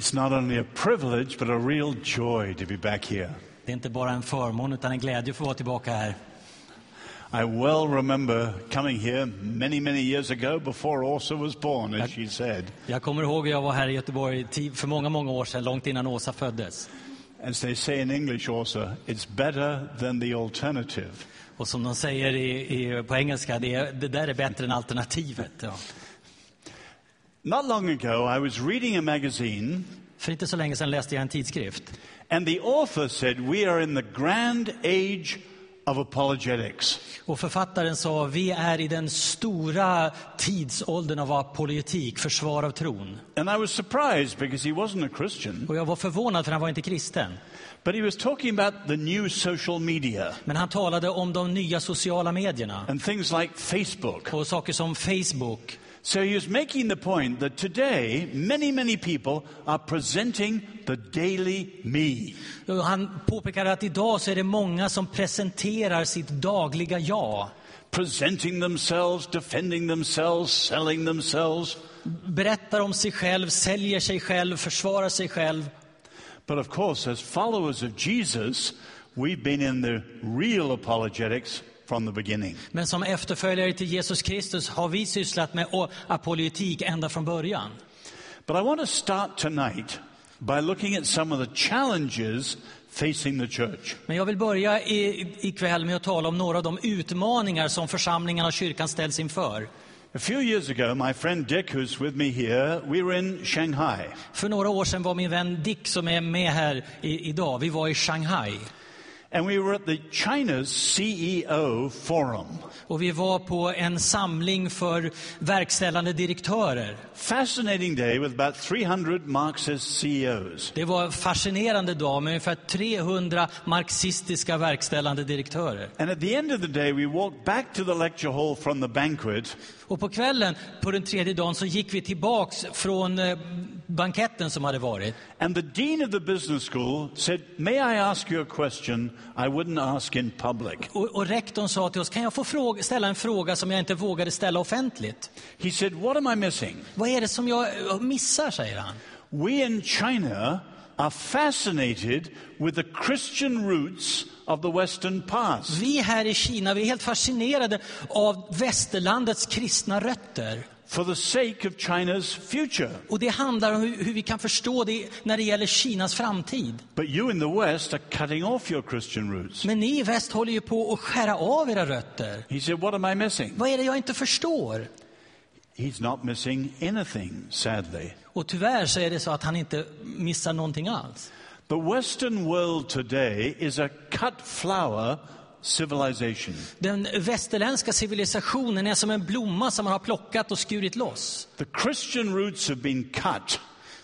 It's not only a privilege, but a real joy to be back here. Det är inte bara en förmån utan en glädje att få vara tillbaka här. I well remember coming here many, many years ago before Åsa was born, as she said. Jag kommer ihåg att jag var här i Göteborg för många, många år sedan, långt innan Åsa föddes. As they say in English, Åsa, it's better than the alternative. Och som de säger i, i, på engelska, det, det där är bättre än alternativet. Ja. Not long ago, I was reading a magazine, För inte så länge sedan läste jag en tidskrift. and the author said, We are in the grand age of apologetics. Och författaren sa, vi är i den stora tidsåldern av apologetik, försvar av tron. And I was surprised because he wasn't a Christian, Och jag var förvånad för han var inte kristen. but he was talking about the new social media Men han talade om de nya sociala medierna and things like Facebook. och saker som Facebook. So he was making the point that today, many, many people are presenting the daily me. Han påpekade att idag så är det många som presenterar sitt dagliga jag. Presenting themselves, defending themselves, selling themselves. Berättar om sig själv, säljer sig själv, försvarar sig själv. But of course, as followers of Jesus, we've been in the real apologetics from the beginning. Men som efterföljare till Jesus Kristus har vi sysslat med apologetik ända från början. But I want to start tonight by looking at some of the challenges facing the church. Men jag vill börja i- ikväll med att tala om några av de utmaningar som församlingarna och kyrkan ställs inför. A few years ago, my friend Dick, who's with me here, we were in Shanghai. För några år sedan var min vän Dick som är med här i, idag, vi var i Shanghai. And we were at the China's CEO forum. Och vi var på en samling för verkställande direktörer. Fascinating day with about 300 Marxist CEOs. Det var en fascinerande dag med ungefär 300 marxistiska verkställande direktörer. And at the end of the day, we walked back to the lecture hall from the banquet, Och på kvällen, på den tredje dagen, så gick vi tillbaks från eh, banketten som hade varit. and the dean of the business school said, May I ask you a question I wouldn't ask in public? Och, och rektorn sa till oss, kan jag få fråga, ställa en fråga som jag inte vågade ställa offentligt? He said, What am I missing? Vad är det som jag eh, missar, säger han. We in China are fascinated with the Christian roots of the Western past. Vi här i Kina, vi är helt fascinerade av västerlandets kristna rötter. For the sake of China's future. Och det handlar om hur, hur vi kan förstå det när det gäller Kinas framtid. But you in the West are cutting off your Christian roots. Men ni i väst håller ju på att skära av era rötter. He said, What am I missing? Vad är det jag inte förstår? He's not missing anything, sadly. Och tyvärr så är det så att han inte missar någonting alls. The Western world today is a cut flower civilization. Den västerländska civilisationen är som en blomma som man har plockat och skurit loss. The Christian roots have been cut,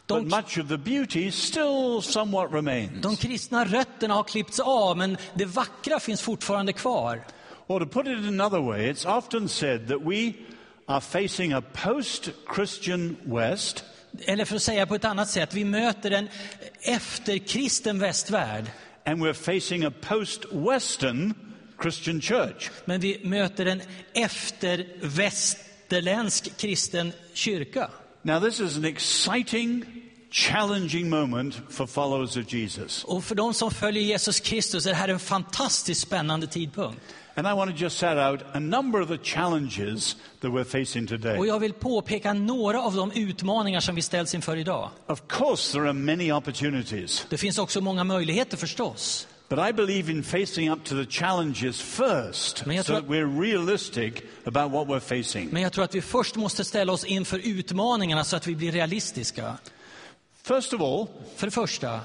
but Don't- much of the beauty still somewhat remains. De kristna rötterna har klippts av, men det vackra finns fortfarande kvar. Or to put it another way, it's often said that we are facing a post Christian West Eller för att säga på ett annat sätt, vi möter en efterkristen västvärld. and we're facing a post Western Christian church. Men vi möter en eftervästerländsk kristen kyrka. Now, this is an exciting, challenging moment for followers of Jesus. Och för de som följer Jesus Kristus är det här en fantastiskt spännande tidpunkt. And I want to just set out a number of the challenges that we're facing today. Och jag vill påpeka några av de utmaningar som vi ställs inför idag. Of course, there are many opportunities, Det finns också många möjligheter förstås. but I believe in facing up to the challenges first so that we're realistic about what we're facing. Men jag tror att vi först måste ställa oss inför utmaningarna så att vi blir realistiska. First of all, För det första,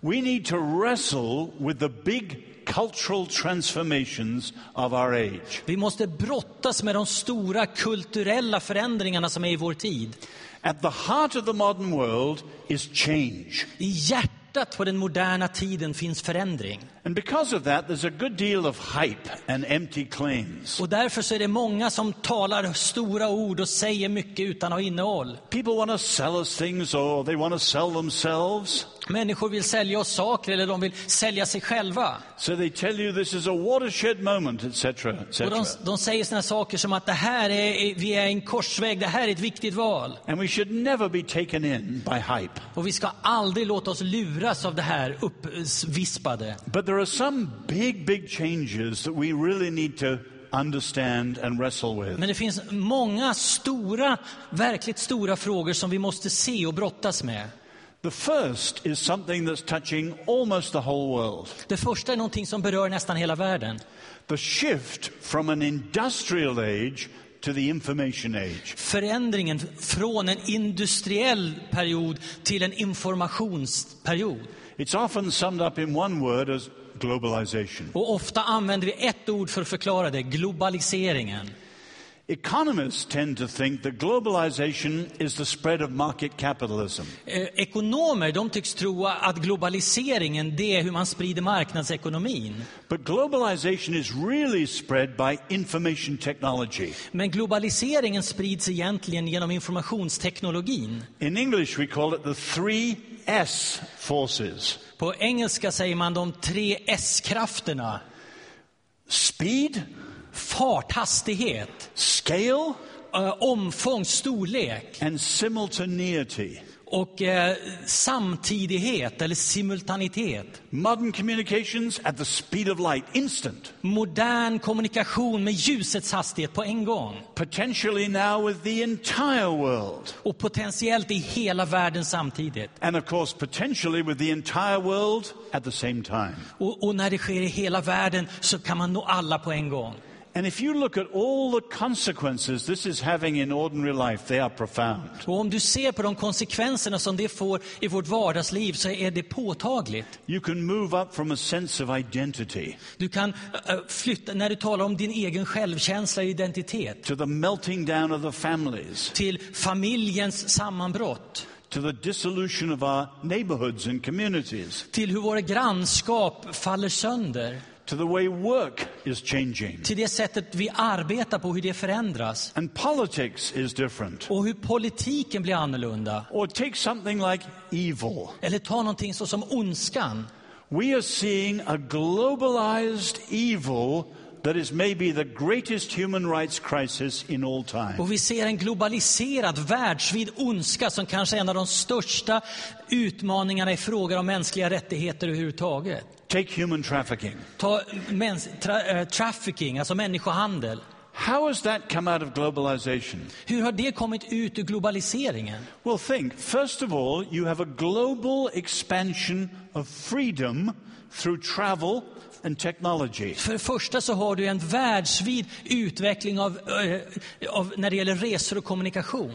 we need to wrestle with the big cultural transformations of our age. vi måste brottas med de stora kulturella förändringarna som är i vår tid. At the heart of the modern world is change. I hjärtat på den moderna tiden finns förändring. And because of that, there's a good deal of hype and empty claims. Och därför så är det många som talar stora ord och säger mycket utan att ha innehåll. People want to sell us things or they want to sell themselves. Människor vill sälja oss saker eller de vill sälja sig själva. So they tell you this is a watershed moment, etc., etc. Och de, de säger såna saker som att det här är, vi är en korsväg, det här är ett viktigt val. And we should never be taken in by hype. Och vi ska aldrig låta oss luras av det här uppvispade. But there are some big, big changes that we really need to understand and wrestle with. Men det finns många stora, verkligt stora frågor som vi måste se och brottas med. The first is something that's touching almost the whole world. Det första är någonting som berör nästan hela världen. The shift from an industrial age to the information age. Förändringen från en industriell period till en informationsperiod. It's often summed up in one word as globalization. Och ofta använder vi ett ord för att förklara det, globaliseringen. Economists tend to think that globalization is the spread of market capitalism. Eh, Ekonomer de tycks tro att globaliseringen det är hur man sprider marknadsekonomin. But globalization is really spread by information technology. Men globaliseringen sprids egentligen genom informationsteknologin. In English, we call it the three S forces På engelska säger man de tre S-krafterna. speed, Fart, hastighet, scale, eh, omfång, storlek and simultaneity. och eh, samtidighet eller simultanitet. Modern communications at the speed of light, instant. Modern kommunikation med ljusets hastighet på en gång. Potentially now with the entire world. Och potentiellt i hela världen samtidigt. And of course, potentially with the entire world at the same time. Och, och när det sker i hela världen så kan man nå alla på en gång. And if you look at all the consequences this is having in ordinary life, they are profound. Och om du ser på de konsekvenserna som det får i vårt vardagsliv så är det påtagligt. You can move up from a sense of identity Du kan eh, flytta, när du talar om din egen självkänsla och identitet, to the melting down of the families, till familjens sammanbrott, to the dissolution of our neighborhoods and communities, till hur våra grannskap faller sönder, to the way work is changing. till det sättet vi arbetar på, hur det förändras And politics is different. och hur politiken blir annorlunda. Or take something like evil. Eller ta någonting så som ondskan. We are seeing a globalized evil that is maybe the greatest human rights crisis in all time. Och vi ser en globaliserad, världsvid ondska som kanske är en av de största utmaningarna i frågor om mänskliga rättigheter överhuvudtaget. Take human trafficking. Ta mäns, tra, eh, trafficking, alltså människohandel. How has that come out of globalization? Hur har det kommit ut ur globaliseringen? Well, think. First of all, you have a global expansion of freedom through travel and technology. För det första så har du en världsvid utveckling av, eh, av, när det gäller resor och kommunikation.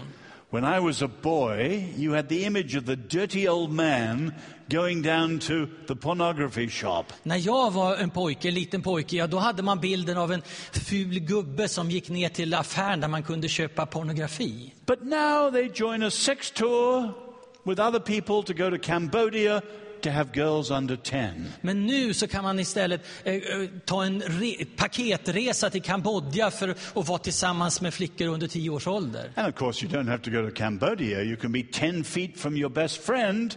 When I was a boy, you had the image of the dirty old man going down to the pornography shop. När jag var en pojke, en liten pojke, ja, då hade man bilden av en ful gubbe som gick ner till affären där man kunde köpa pornografi. But now they join a sex tour with other people to go to Cambodia to have girls under 10. Men nu så kan man istället eh, eh, ta en re- paketresa till Kambodja för att vara tillsammans med flickor under tio års ålder. And of course, you don't have to go to Cambodia. You can be 10 feet from your best friend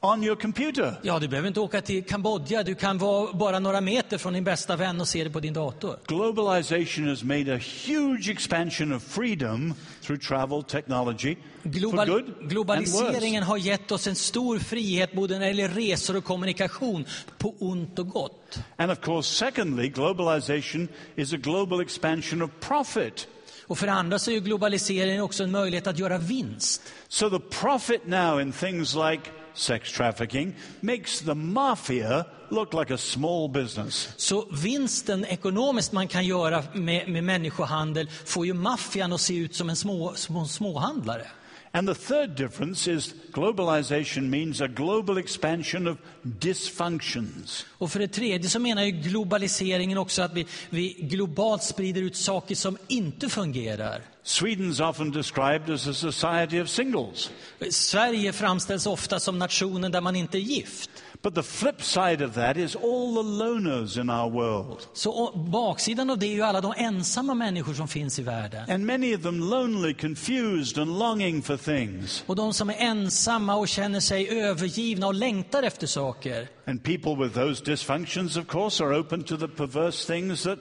on your computer. Ja, du behöver inte åka till Kambodja, du kan vara bara några meter från din bästa vän och se det på din dator. Globalization has made a huge expansion of freedom through travel technology for Global, good and globaliseringen har gett oss en stor frihet både när det gäller resor och kommunikation, på ont och gott. And of course, secondly, globalization is a global expansion of profit. Och för det andra så är ju globaliseringen också en möjlighet att göra vinst. So the profit now in things like sex trafficking makes the mafia look like a small business. Så vinsten ekonomiskt man kan göra med, med människohandel får ju maffian att se ut som en små, små, småhandlare. And the third difference is globalization means a global expansion of dysfunctions. Och för det tredje så menar ju globaliseringen också att vi, vi globalt sprider ut saker som inte fungerar. Sweden's often described as a society of singles. Sverige framställs ofta som nationen där man inte är gift. But the flip side of that is all the loners in our world. Så baksidan av det är ju alla de ensamma människor som finns i världen. And many of them lonely, confused, and longing for things. Och de som är ensamma och känner sig övergivna och längtar efter saker. And people with those dysfunctions, of course, are open to the perverse things that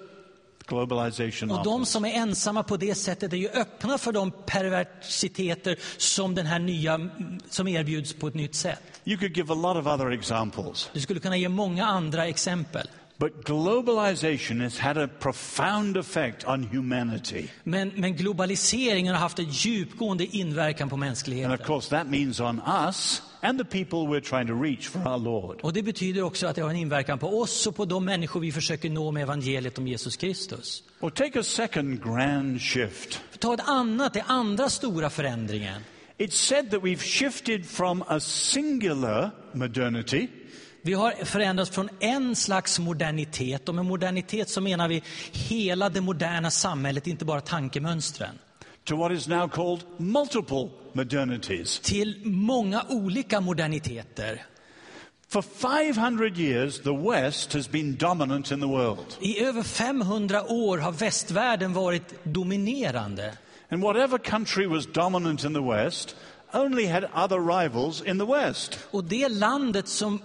globalization Och de som är ensamma på det sättet är ju öppna för de perversiteter som den här nya, som erbjuds på ett nytt sätt. You could give a lot of other examples. Du skulle kunna ge många andra exempel. But globalization has had a profound effect on humanity. Men, men globaliseringen har haft en djupgående inverkan på And mänskligheten. of course, that means on us and the people we're trying to reach for our Lord. Och det betyder också att det har en inverkan på oss och på de människor vi försöker nå med evangeliet om Jesus Kristus. Or take a second grand shift. Ta ett annat, det andra stora förändringen. It's said that we've shifted from a singular modernity Vi har förändrats från en slags modernitet och med modernitet så menar vi hela det moderna samhället, inte bara tankemönstren, to what is now called multiple modernities. till många olika moderniteter. For 500 years, the West has been dominant in the world. I över 500 år har västvärlden varit dominerande. And whatever country was dominant in the West only had other rivals in the West. Och det landet som,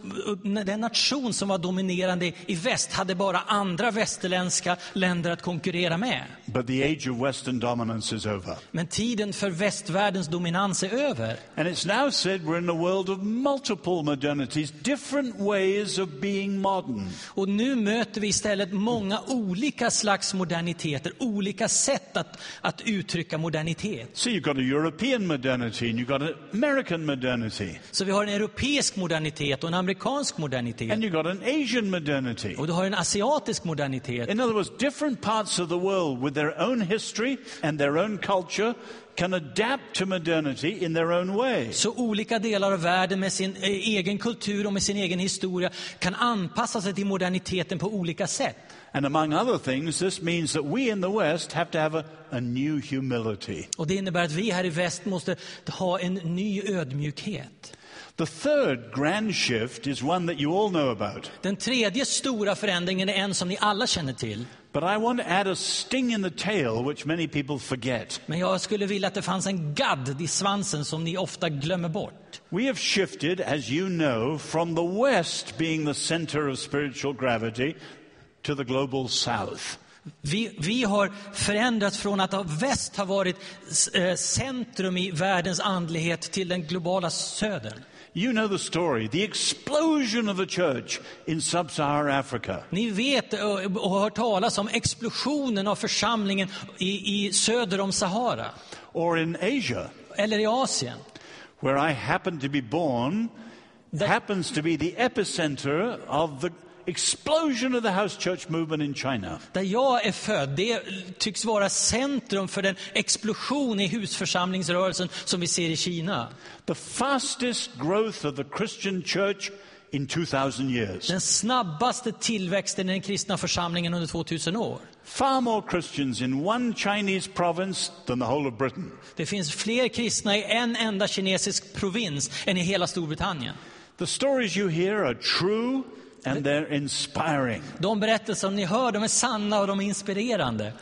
den nation som var dominerande i väst hade bara andra västerländska länder att konkurrera med. But the age of Western dominance is over. Men tiden för västvärldens dominans är över. And it's now said we're in a world of multiple modernities, different ways of being modern. Och nu möter vi istället många olika slags moderniteter, olika sätt att, att uttrycka modernitet. So you've got a European modernity and you've got an American modernity. Så vi har en europeisk modernitet och en amerikansk modernitet. And you've got an Asian modernity. Och du har en asiatisk modernitet. In other words, different parts of the world with their own history and their own culture can adapt to modernity in their own way. Så olika delar av världen med sin eh, egen kultur och med sin egen historia kan anpassa sig till moderniteten på olika sätt. And among other things, this means that we in the West have to have a, a new humility. Och det innebär att vi här i väst måste ha en ny ödmjukhet. The third grand shift is one that you all know about. Den tredje stora förändringen är en som ni alla känner till. But I want to add a sting in the tail, which many people forget. Men jag skulle vilja att det fanns en gadd i svansen som ni ofta glömmer bort. We have shifted, as you know, from the West being the center of spiritual gravity to the global South. Vi, vi har förändrats från att väst har varit eh, centrum i världens andlighet till den globala södern. You know the story the explosion of the church in sub Saharan Africa. Ni vet och har hört talas om explosionen av församlingen i, i söder om Sahara, Or in Asia, eller i Asien. where I happen to be born, happens to be the epicenter of the explosion of the house church movement in China. Där jag är född, det tycks vara centrum för den explosion i husförsamlingsrörelsen som vi ser i Kina. The fastest growth of the Christian church in 2000 years. Den snabbaste tillväxten i den kristna församlingen under 2000 år. Far more Christians in one Chinese province than the whole of Britain. Det finns fler kristna i en enda kinesisk provins än i hela Storbritannien. The stories you hear are true and they're inspiring. De berättelser ni hör, de är sanna och de är inspirerande.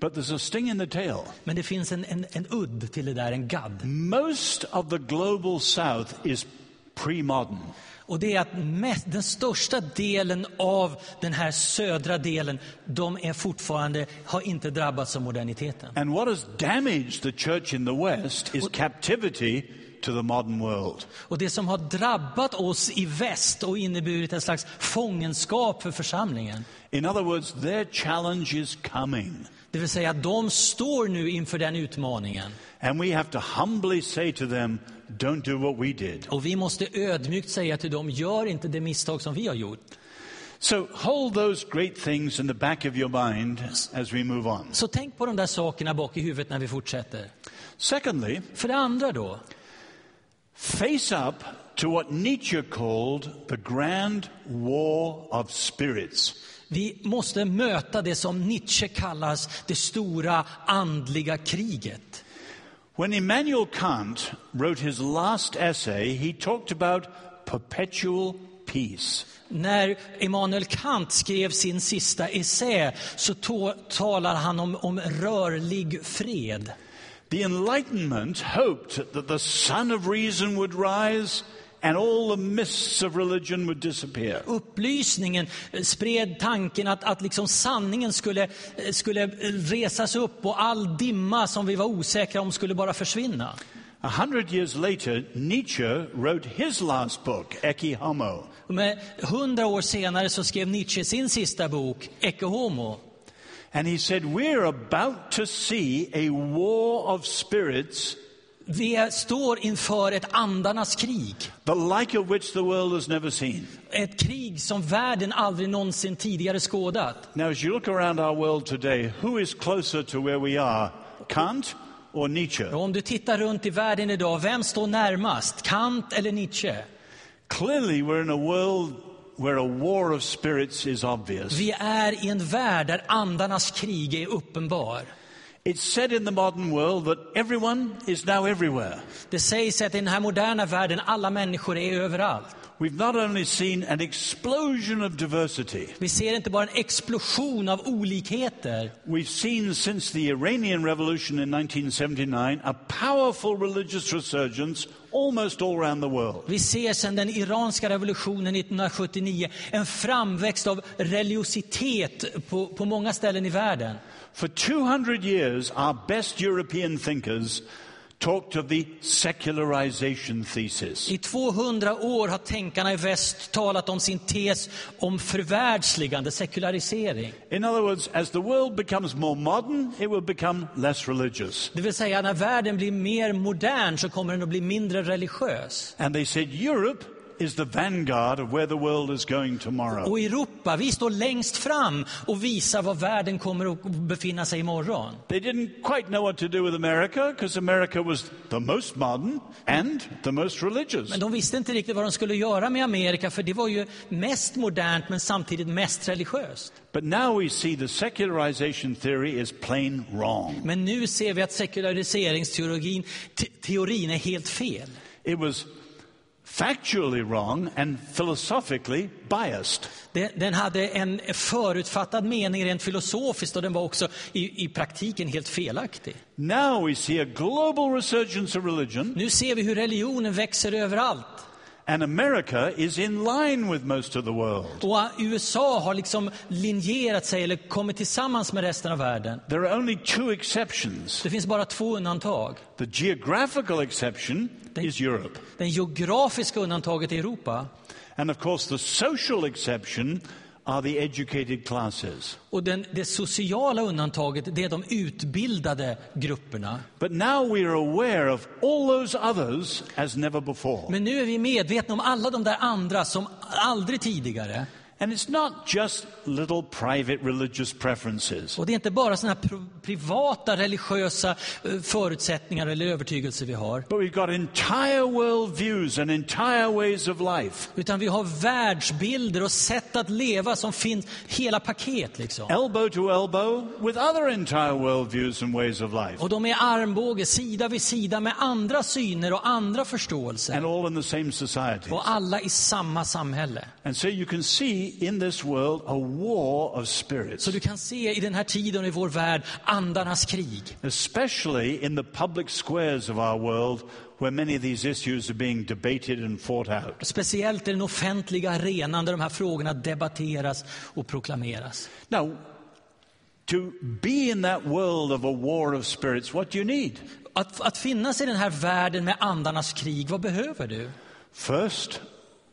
But there's a sting in the tail. Men det finns en, en, en udd till det där, en gadd. Most of the global south is pre modern. Och det är att mest, den största delen av den här södra delen, de är fortfarande, har inte drabbats av moderniteten. And what has damaged the church in the West is captivity to the modern world. Och det som har drabbat oss i väst och inneburit en slags fångenskap för församlingen. In other words, their challenge is coming. Det vill säga, de står nu inför den utmaningen. And we have to humbly say to them, don't do what we did. Och vi måste ödmjukt säga till dem, gör inte det misstag som vi har gjort. So hold those great things in the back of your mind as we move on. Så tänk på de där sakerna bak i huvudet när vi fortsätter. Secondly, För det andra då, face up to what Nietzsche called the grand war of spirits. Vi måste möta det som Nietzsche kallas det stora andliga kriget. When Immanuel Kant wrote his last essay, he talked about perpetual peace. När Immanuel Kant skrev sin sista essä så talar han om, om rörlig fred. The Enlightenment hoped that the sun of reason would rise and all the mists of religion would disappear. Upplysningen spred tanken att, att liksom sanningen skulle, skulle resas upp och all dimma som vi var osäkra om skulle bara försvinna. A hundred years later, Nietzsche wrote his last book, Ecce Homo. Hundra år senare så skrev Nietzsche sin sista bok, Ecce Homo. And he said, We're about to see a war of spirits, Vi står inför ett andarnas krig. the like of which the world has never seen. Ett krig som världen aldrig någonsin tidigare skådat. Now, as you look around our world today, who is closer to where we are, Kant or Nietzsche? Om du tittar runt i världen idag, vem står närmast? Kant eller Nietzsche? Clearly, we're in a world where a war of spirits is obvious. Vi är i en värld där andarnas krig är uppenbar. It's said in the modern world that everyone is now everywhere. Det sägs att i den här moderna världen alla människor är överallt. We've not only seen an explosion of diversity, Vi ser inte bara en explosion av olikheter. we've seen since the Iranian Revolution in 1979 a powerful religious resurgence almost all around the world. Vi ser sedan den iranska revolutionen 1979 en framväxt av religiositet på, på många ställen i världen. For 200 years, our best European thinkers talked of the secularization thesis. I 200 år har tänkarna i väst talat om sin tes om förvärldsligande, sekularisering. In other words, as the world becomes more modern, it will become less religious. Det vill säga när världen blir mer modern så kommer den att bli mindre religiös. And they said Europe is the vanguard of where the world is going tomorrow. Och Europa, vi står längst fram och visar var världen kommer att befinna sig imorgon. They didn't quite know what to do with America because America was the most modern and the most religious. Men de visste inte riktigt vad de skulle göra med Amerika för det var ju mest modernt men samtidigt mest religiöst. But now we see the secularization theory is plain wrong. Men nu ser vi att sekulariseringsteorin te- teorin är helt fel. It was factually wrong and philosophically biased. Den, hade en förutfattad mening rent filosofiskt och den var också i, i praktiken helt felaktig. Now we see a global resurgence of religion, Nu ser vi hur religionen växer överallt. And America is in line with most of the world. Och USA har liksom linjerat sig eller kommit tillsammans med resten av världen. There are only two exceptions. Det finns bara två undantag. The geographical exception is Europe. Det geografiska undantaget är Europa And of course, the social exception are the educated classes. och den, det sociala undantaget det är de utbildade grupperna. But now we are aware of all those others as never before. Men nu är vi medvetna om alla de där andra som aldrig tidigare. And it's not just little private religious preferences. Och det är inte bara såna här privata religiösa eh, förutsättningar eller övertygelser vi har. But we've got entire world views and entire ways of life. Utan vi har världsbilder och sätt att leva som finns, hela paket liksom. elbow to elbow with other entire worldviews and ways of life, Och de är armbåge, sida vid sida med andra syner och andra förståelser. and all in the same society. Och alla i samma samhälle. And so you can see in this world a war of spirits, Så du kan se i den här tiden i vår värld andarnas krig. especially in the public squares of our world where many of these issues are being debated and fought out. Speciellt i den offentliga arenan där de här frågorna debatteras och proklameras. Now, to be in that world of a war of spirits, what do you need? Att, att finnas i den här världen med andarnas krig, vad behöver du? First,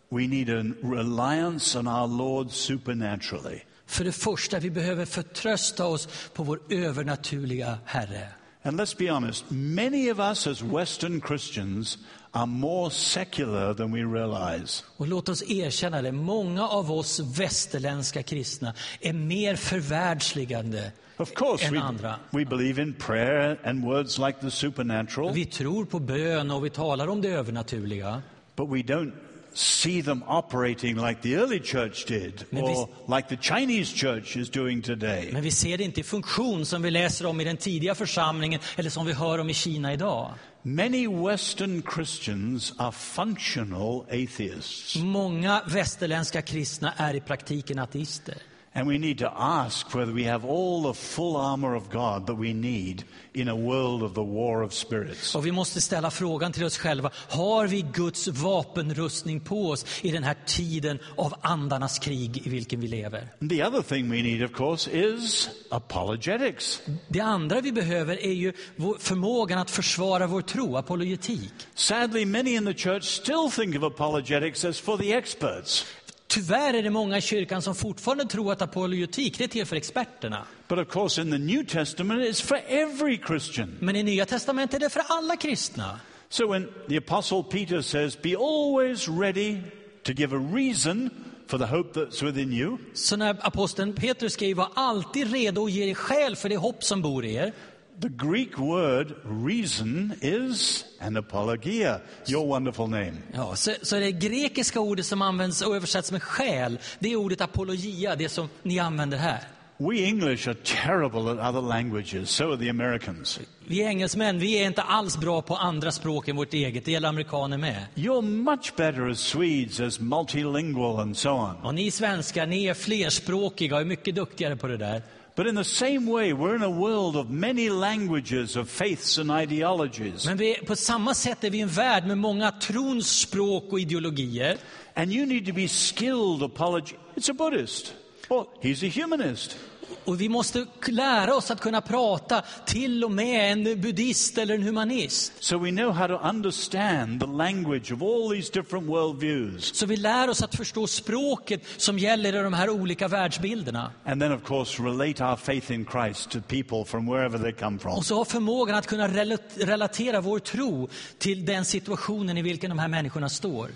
we need a reliance on our Lord supernaturally. För det första, vi behöver förtrösta oss på vår övernaturliga Herre. And let's be honest, many of us as Western Christians are more secular than we realize. Och låt oss erkänna det, många av oss västerländska kristna är mer förvärldsligande Of course, än we, andra. we believe in prayer and words like the supernatural, Vi tror på bön och vi talar om det övernaturliga. but we don't see them operating like the early church did vi- or like the Chinese church is doing today. Men vi ser det inte i funktion som vi läser om i den tidiga församlingen eller som vi hör om i Kina idag. Many Western Christians are functional atheists. Många västerländska kristna är i praktiken ateister. And we need to ask whether we have all the full armor of God that we need in a world of the war of spirits. Och vi måste ställa frågan till oss själva, har vi Guds vapenrustning på oss i den här tiden av andarnas krig i vilken vi lever? And the other thing we need, of course, is apologetics. Det andra vi behöver är ju förmågan att försvara vår tro, apologetik. Sadly, many in the church still think of apologetics as for the experts. Tyvärr är det många i kyrkan som fortfarande tror att apologetik det är till för experterna. But of course, in the New Testament, it's for every Christian. Men i Nya Testamentet är det för alla kristna. So when the Apostle Peter says, Be always ready to give a reason for the hope that's within you, Så när aposteln Petrus skriver var alltid redo att ge er skäl för det hopp som bor i er. The Greek word reason is an apologia, your wonderful name. Ja, så, så det grekiska ordet som används och översätts med skäl, det är ordet apologia, det som ni använder här. We English are terrible at other languages, so are the Americans. Vi engelsmän, vi är inte alls bra på andra språk än vårt eget, det gäller amerikaner med. You're much better as Swedes, as multilingual and so on. Och ni svenskar, ni är flerspråkiga och är mycket duktigare på det där. But in the same way, we're in a world of many languages, of faiths and ideologies. Men vi, på samma sätt är vi en värld med många trons språk och ideologier. And you need to be skilled apology. It's a Buddhist. Well, he's a humanist. Och vi måste lära oss att kunna prata till och med en buddhist eller en humanist. So we know how to understand the language of all these different worldviews. Så vi lär oss att förstå språket som gäller i de här olika världsbilderna. And then, of course, relate our faith in Christ to people from wherever they come from. Och så ha förmågan att kunna rela- relatera vår tro till den situationen i vilken de här människorna står.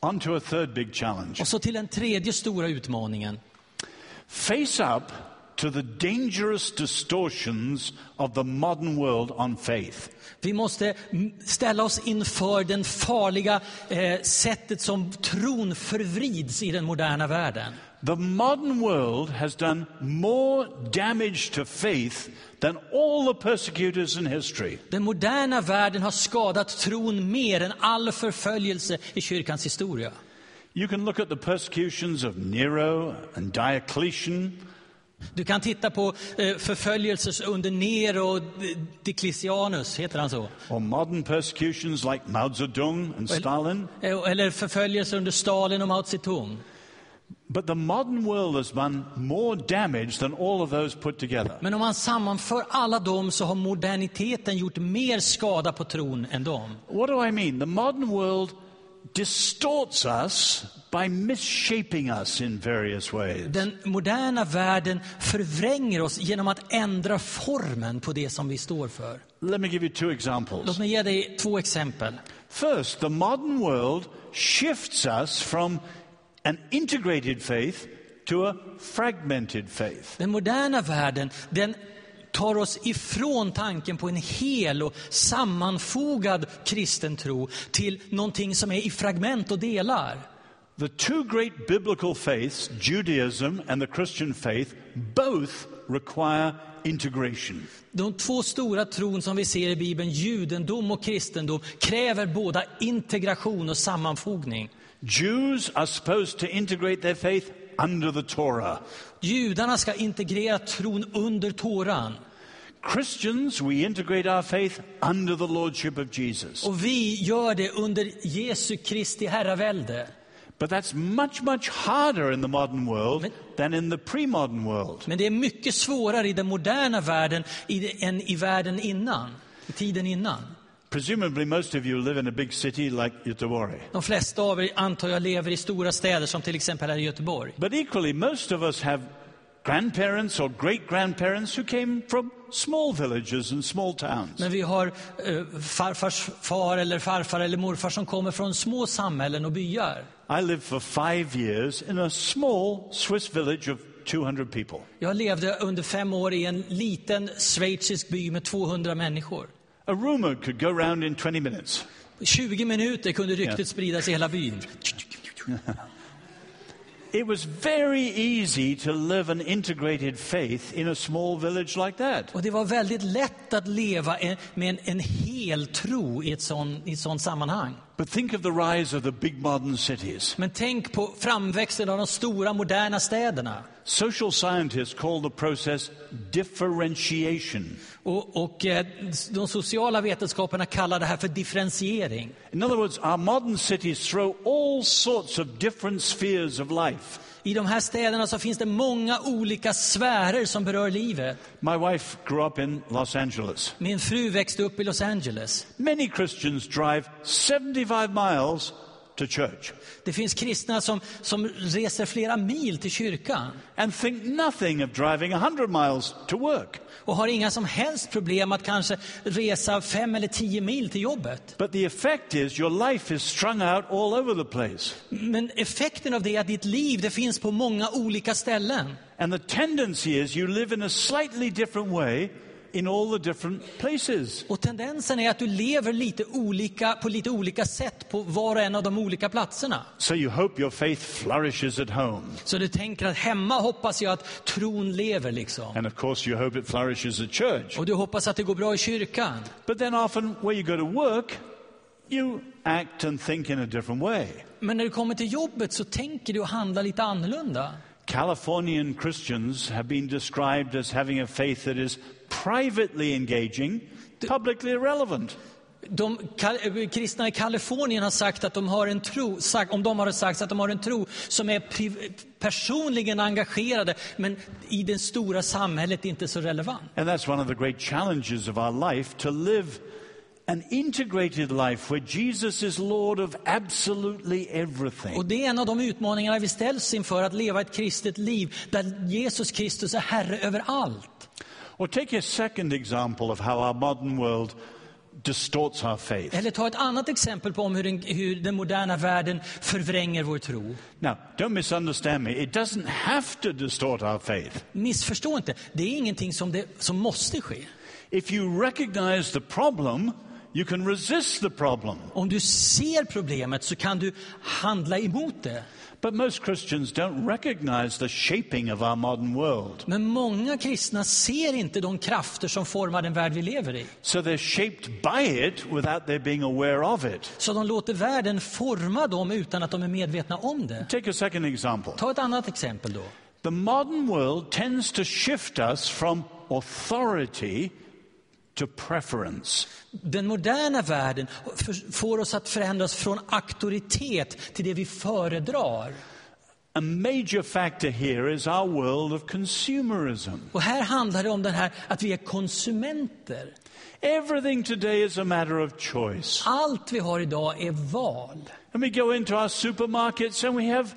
On to a third big challenge. Och så till den tredje stora utmaningen. Face up to the dangerous distortions of the modern world on faith. Vi måste ställa oss inför den farliga eh, sättet som tron förvrids i den moderna världen. The modern world has done more damage to faith than all the persecutors in history. Den moderna världen har skadat tron mer än all förföljelse i kyrkans historia. You can look at the persecutions of Nero and Diocletian, Du kan titta på eh, förföljelser under Nero Diocletianus, heter han så? or modern persecutions like Mao Zedong and Stalin. Eh, Eller förföljelser under Stalin och Mao Zedong. But the modern world has done more damage than all of those put together. Men om man sammanför alla dem så har moderniteten gjort mer skada på tron än dem. What do I mean? The modern world distorts us by misshaping us in various ways. Den moderna världen förvränger oss genom att ändra formen på det som vi står för. Let me give you two examples. Låt mig ge dig två exempel. First, the modern world shifts us from an integrated faith to a fragmented faith. Den moderna världen den tar oss ifrån tanken på en hel och sammanfogad kristen tro till någonting som är i fragment och delar. The two great biblical faiths, Judaism and the Christian faith, both require integration. De två stora tron som vi ser i Bibeln, judendom och kristendom, kräver båda integration och sammanfogning. Jews are supposed to integrate their faith under the Torah. Judarna ska integrera tron under Toran Christians, we integrate our faith under the lordship of Jesus. och vi gör det under Jesu Kristi herravälde. But that's much, much harder in the modern world than in the pre modern world. Men det är mycket svårare i den moderna världen i- än i världen innan, i tiden innan. Presumably, most of you live in a big city like Göteborg. De flesta av er antar jag lever i stora städer som till exempel här i Göteborg. But equally, most of us have grandparents or great grandparents who came from small villages and small towns. Men vi har eh, farfars far eller farfar eller morfar som kommer från små samhällen och byar. I lived for five years in a small Swiss village of 200 people. Jag levde under fem år i en liten schweizisk by med 200 människor. A rumor could go round in 20 minutes. 20 minuter kunde ryktet spridas i hela byn. It was very easy to live an integrated faith in a small village like that. Och det var väldigt lätt att leva en- med en, en hel tro i ett sånt sammanhang. But think of the rise of the big modern cities. Men tänk på framväxten av de stora moderna städerna. Social scientists call the process differentiation. Och, och eh, de sociala vetenskaperna kallar det här för differentiering. In other words, our modern cities throw all sorts of different spheres of life. I de här städerna så finns det många olika sfärer som berör livet. My wife grew up in Los Angeles. Min fru växte upp i Los Angeles. Many Christians drive 75 miles to church Det finns kristna som, som reser flera mil till kyrkan and think nothing of driving 100 miles to work. och har inga som helst problem att kanske resa fem eller tio mil till jobbet. But the effect is your life is strung out all over the place. Men effekten av det är att ditt liv det finns på många olika ställen. And the tendency is you live in a slightly different way in all the different places. Och tendensen är att du lever lite olika, på lite olika sätt på var och en av de olika platserna. So you hope your faith flourishes at home. Så du tänker att hemma hoppas jag att tron lever liksom. And of course, you hope it flourishes at church. Och du hoppas att det går bra i kyrkan. But then often, where you go to work, you act and think in a different way. Men när du kommer till jobbet så tänker du och handlar lite annorlunda. Californian Christians have been described as having a faith that is privately engaging, publicly irrelevant. De eh, kristna i Kalifornien har sagt att de har en tro, sagt, om de har sagt att de har en tro som är personligen engagerade, men i det stora samhället inte så relevant. And that's one of the great challenges of our life to live an integrated life where Jesus is Lord of absolutely everything. Och det är en av de utmaningarna vi ställs inför, att leva ett kristet liv där Jesus Kristus är Herre över allt. Or take a second example of how our modern world distorts our faith. Eller ta ett annat exempel på om hur den, hur den moderna världen förvränger vår tro. Now, don't misunderstand me. It doesn't have to distort our faith. Missförstå inte, det är ingenting som, det, som måste ske. If you recognize the problem, you can resist the problem. Om du ser problemet så kan du handla emot det. But most Christians don't recognize the shaping of our modern world. Men många kristna ser inte de krafter som formar den värld vi lever i. So they're shaped by it without their being aware of it. Så de låter världen forma dem utan att de är medvetna om det. Take a second example. Ta ett annat exempel då. The modern world tends to shift us from authority to preference. Den moderna världen får oss att förändras från auktoritet till det vi föredrar. A major factor here is our world of consumerism. Och här handlar det om den här att vi är konsumenter. Everything today is a matter of choice. Allt vi har idag är val. And we go into our supermarkets and we have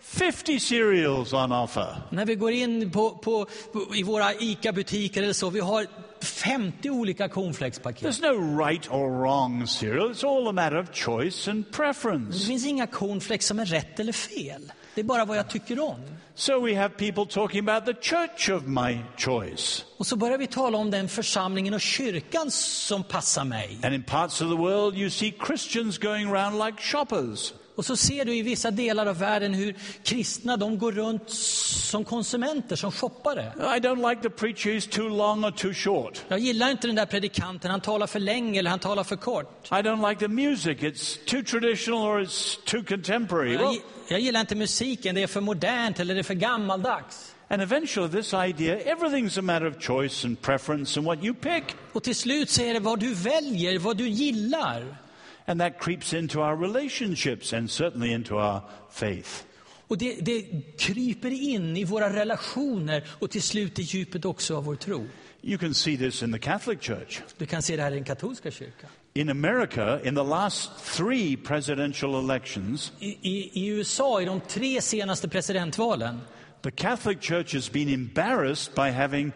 50 cereals on offer. När vi går in på, på, på, i våra ICA-butiker eller så, vi har 50 olika cornflakespaket. There's no right or wrong cereal. It's all a matter of choice and Det preference. finns inga cornflakes som är rätt eller fel. Det är bara vad jag tycker om. So we have people talking about the church of my choice. Och så börjar vi tala om den församlingen och kyrkan som passar mig. And in parts of the world, you see Christians going around like shoppers. Och så ser du i vissa delar av världen hur kristna de går runt som konsumenter, som shoppare. I don't like the preacher, he's too long or too short. Jag gillar inte den där predikanten, han talar för länge eller han talar för kort. I don't like the music, it's too traditional or it's too contemporary. Jag, jag gillar inte musiken, det är för modernt eller det är för gammaldags. and eventually, this idea everything's a matter of choice and preference and what you pick. Och till slut så är det vad du väljer, vad du gillar. And that creeps into our relationships and certainly into our faith. Och det, det kryper in i våra relationer och till slut i djupet också av vår tro. You can see this in the Catholic Church. Du kan se det här i den katolska kyrkan. In America, in the last three presidential elections, I, i, I USA, i de tre senaste presidentvalen, the Catholic Church has been embarrassed by having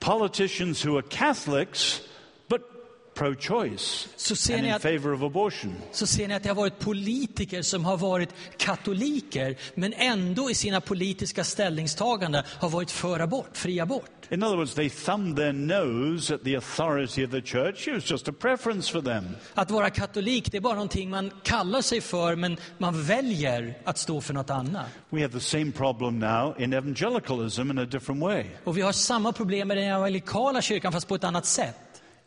politicians who are Catholics but pro choice Så ser and ni in att- favor of abortion. så ser ni att det har varit politiker som har varit katoliker men ändå i sina politiska ställningstaganden har varit för abort, fri abort. In other words, they thumbed their nose at the authority of the church. It was just a preference for them. Att vara katolik det är bara någonting man kallar sig för men man väljer att stå för något annat. We have the same problem now in evangelicalism in a different way. Och vi har samma problem med den evangelikala kyrkan fast på ett annat sätt.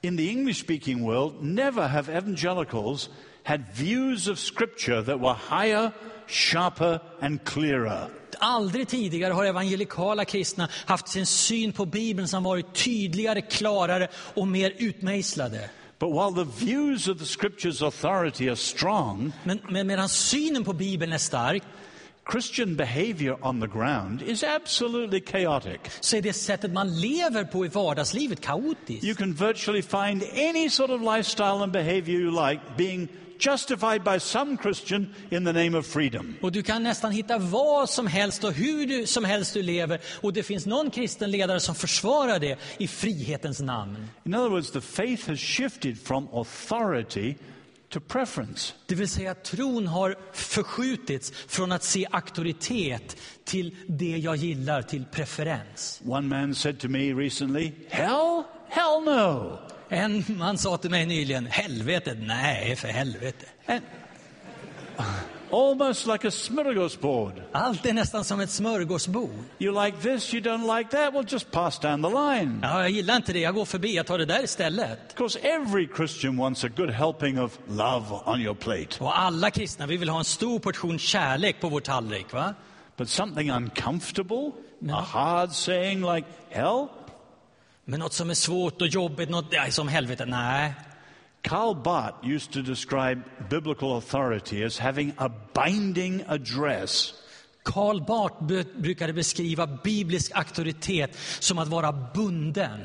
In the English speaking world, never have evangelicals had views of Scripture that were higher, sharper, and clearer. Aldrig tidigare har evangelikala kristna haft sin syn på Bibeln som varit tydligare, klarare och mer utmejslade. But while the views of the Scripture's authority are strong, Men, men medan synen på Bibeln är stark Christian behavior on the ground is absolutely chaotic. så är det sättet man lever på i vardagslivet kaotiskt. You can virtually find any sort of lifestyle and behavior you like being justified by some Christian in the name of freedom. Och du kan nästan hitta vad som helst och hur du, som helst du lever och det finns någon kristen ledare som försvarar det i frihetens namn. In other words, the faith has shifted from authority to preference. Det vill säga att tron har förskjutits från att se auktoritet till det jag gillar, till preferens. One man said to me recently, Hell? Hell no. En man sa till mig nyligen, helvetet, nej för helvete. And almost like a smorgasbord. Allt är nästan som ett smörgåsbord. You like this, you don't like that, well, just pass down the line. Ja, jag gillar inte det, jag går förbi, jag tar det där istället. Of course, every Christian wants a good helping of love on your plate. Och alla kristna, vi vill ha en stor portion kärlek på vår tallrik. Va? But something uncomfortable, a hard saying like hell? Men något som är svårt och jobbigt, något som helvete, nej. Karl Barth used to describe biblical authority as having a binding address. Karl Barth brukade beskriva biblisk auktoritet som att vara bunden.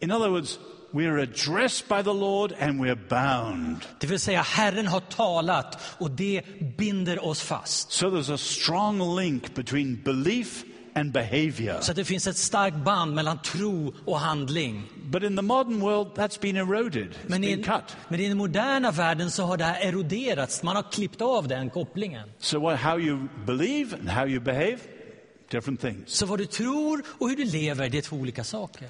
In other words, we're addressed by the Lord and we're bound. Det vill säga, Herren har talat och det binder oss fast. So there's a strong link between belief and behavior. Så det finns ett starkt band mellan tro och handling. But in the modern world, that's been eroded. It's Men i, been cut. men i den moderna världen så har det här eroderats. Man har klippt av den kopplingen. So what, how you believe and how you behave, different things. Så vad du tror och hur du lever, det är två olika saker.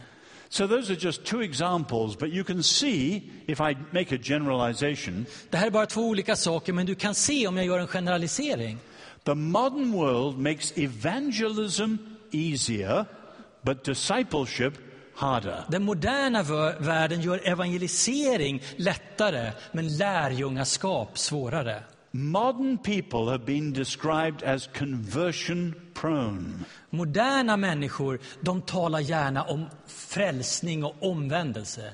So those are just two examples, but you can see, if I make a generalization, Det här är bara två olika saker, men du kan se om jag gör en generalisering. The modern world makes evangelism easier, but discipleship harder. Den moderna världen gör evangelisering lättare, men lärjungaskap svårare. Modern people have been described as conversion prone. Moderna människor, de talar gärna om frälsning och omvändelse.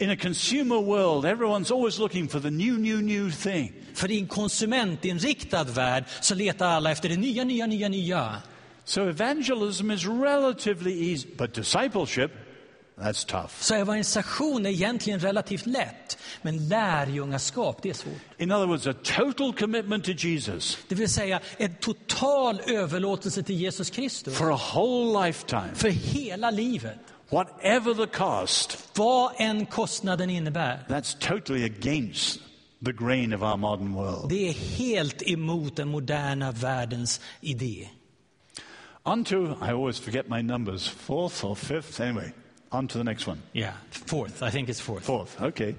In a consumer world, everyone's always looking for the new, new, new thing. För i en konsumentinriktad värld så letar alla efter det nya, nya, nya, nya. So evangelism is relatively easy, but discipleship, that's tough. Så evangelisation är egentligen relativt lätt, men lärjungaskap, det är svårt. In other words, a total commitment to Jesus Det vill säga en total överlåtelse till Jesus Kristus for a whole lifetime, för hela livet. whatever the cost, Vad än kostnaden innebär. that's totally against the grain of our modern world. Det är helt emot den moderna världens idé. On to, I always forget my numbers, fourth or fifth, anyway, on to the next one. Yeah, fourth, I think it's fourth. Fourth, okay.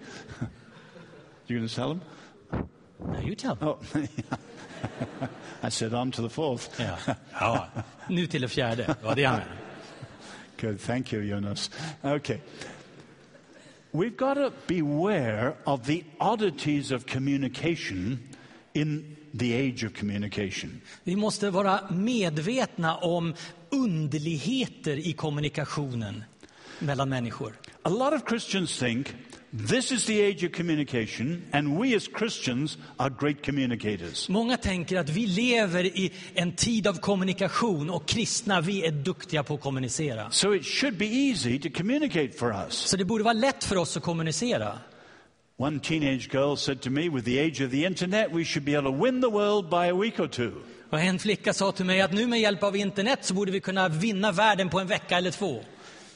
you going to tell them? No, you tell. Oh, I said on to the fourth. Ja. ja. Nu till det fjärde. Var det han menade. Good, thank you, Jonas. Okay. We've got to beware of the oddities of communication in the age of communication. Vi måste vara medvetna om underligheter i kommunikationen mellan människor. A lot of Christians think this is the age of communication, and we as Christians are great communicators. Många tänker att vi lever i en tid av kommunikation och kristna, vi är duktiga på att kommunicera. So it should be easy to communicate for us. Så det borde vara lätt för oss att kommunicera. One teenage girl said to me, with the age of the internet, we should be able to win the world by a week or two. Och en flicka sa till mig att nu med hjälp av internet så borde vi kunna vinna världen på en vecka eller två.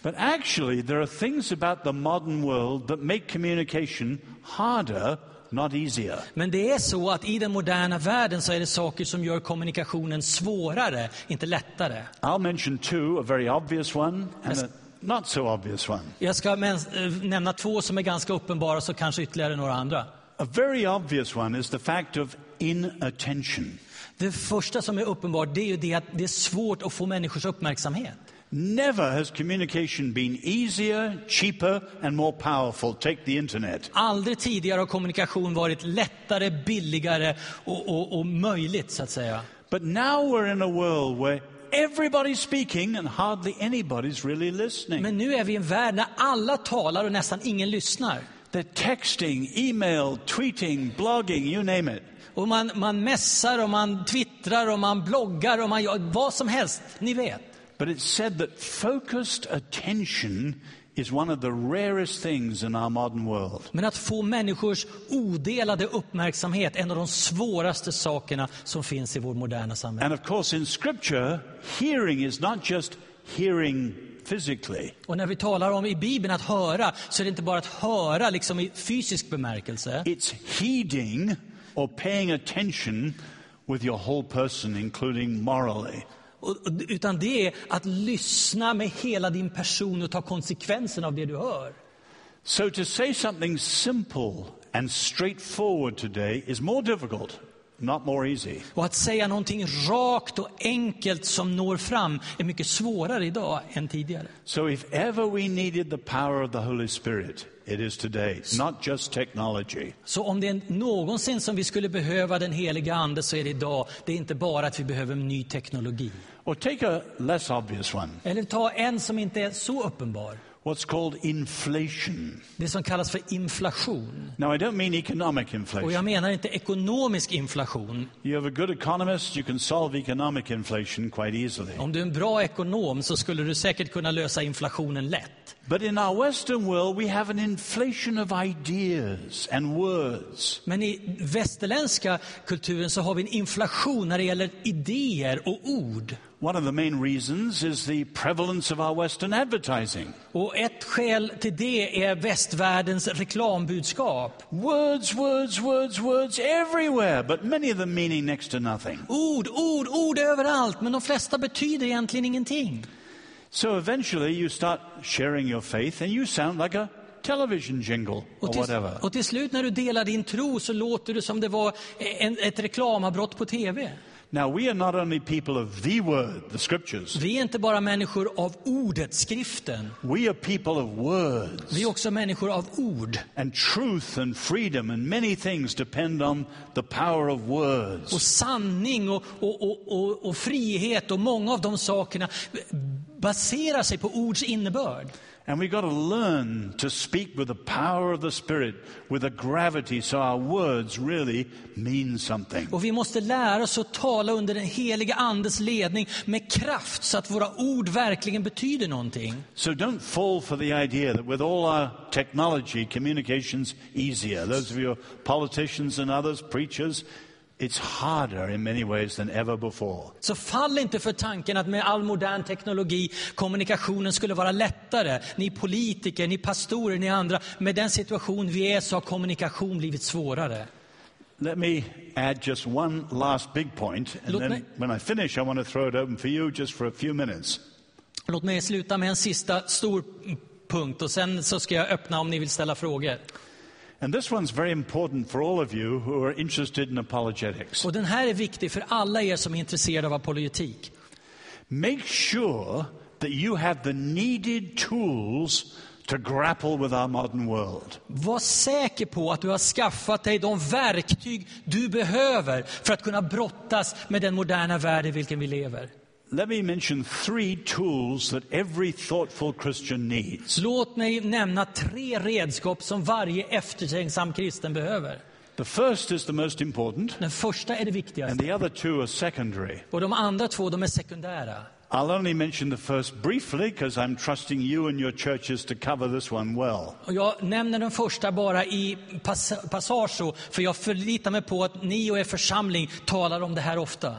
But actually, there are things about the modern world that make communication harder, not easier. Men det är så att i den moderna världen så är det saker som gör kommunikationen svårare, inte lättare. I'll mention two, a very obvious one and a not so obvious one. Jag ska eh, nämna två som är ganska uppenbara, så kanske ytterligare några andra. A very obvious one is the fact of inattention. Det första som är uppenbart det är ju det att det är svårt att få människors uppmärksamhet. Never has communication been easier, cheaper, and more powerful. Take the internet. Aldrig tidigare har kommunikation varit lättare, billigare och, och, och möjligt, så att säga. But now we're in a world where everybody's speaking and hardly anybody's really listening. Men nu är vi i en värld där alla talar och nästan ingen lyssnar. They're texting, email, tweeting, blogging, you name it. Och man, man messar och man twittrar och man bloggar och man gör vad som helst, ni vet. But it's said that focused attention is one of the rarest things in our modern world. Men att få människors odelade uppmärksamhet är en av de svåraste sakerna som finns i vårt moderna samhälle. And of course, in Scripture, hearing is not just hearing physically. Och när vi talar om i Bibeln att höra, så är det inte bara att höra liksom i fysisk bemärkelse. It's heeding or paying attention with your whole person, including morally. Utan det är att lyssna med hela din person och ta konsekvensen av det du hör. So to say something simple and straightforward today is more difficult, not more easy. Och att säga någonting rakt och enkelt som når fram är mycket svårare idag än tidigare. So if ever we needed the power of the Holy Spirit, it is today, not just technology. Så om det är någonsin som vi skulle behöva den heliga ande så är det idag. Det är inte bara att vi behöver ny teknologi. Or take a less obvious one, Eller ta en som inte är så uppenbar. what's called inflation. Det som kallas för inflation. Now, I don't mean economic Och inflation. jag menar inte ekonomisk inflation. You have a good economist, you can solve economic inflation quite easily. Om du är en bra ekonom så skulle du säkert kunna lösa inflationen lätt. But in our Western world, we have an inflation of ideas and words. Men i västerländska kulturen så har vi en inflation när det gäller idéer och ord. One of the main reasons is the prevalence of our Western advertising. Och ett skäl till det är västvärldens reklambudskap. Words, words, words, words everywhere, but many of them meaning next to nothing. Ord, ord, ord överallt, men de flesta betyder egentligen ingenting. So eventually you start sharing your faith and you sound like a television jingle or Och till, whatever. och till slut när du delar din tro så låter det som det var en, ett reklamavbrott på tv. Now, we are not only people of the word, the scriptures, Vi är inte bara människor av ordet, skriften. we are people of words. Vi är också människor av ord. And truth and freedom and many things depend on the power of Och words. sanning och, och, och, och, och frihet och många av de sakerna baserar sig på ords innebörd. And we've got to learn to speak with the power of the Spirit, with a gravity, so our words really mean something. Och vi måste lära oss att tala under den heliga Andes ledning med kraft så att våra ord verkligen betyder någonting. So don't fall for the idea that with all our technology, communication's easier. Those of you politicians and others, preachers, it's harder in many ways than ever before. Så fall inte för tanken att med all modern teknologi kommunikationen skulle vara lättare. Ni politiker, ni pastorer, ni andra. Med den situation vi är så har kommunikation blivit svårare. Let me add just one last big point, and Look, then ma- when I finish, I want to throw it open for you just for a few minutes. Låt mig sluta med en sista stor punkt och sen så ska jag öppna om ni vill ställa frågor. And this one's very important for all of you who are interested in apologetics. Och den här är viktig för alla er som är intresserade av apologetik. Make sure that you have the needed tools to grapple with our modern world. Var säker på att du har skaffat dig de verktyg du behöver för att kunna brottas med den moderna värld i vilken vi lever. Let me mention three tools that every thoughtful Christian needs. Låt mig nämna tre redskap som varje eftertänksam kristen behöver. The first is the most important, Den första är det and viktigaste the other two are secondary. och de andra två de är sekundära. I'll only mention the first briefly because I'm trusting you and your churches to cover this one well. Jag nämner den första bara i pass- passage för jag förlitar mig på att ni och er församling talar om det här ofta.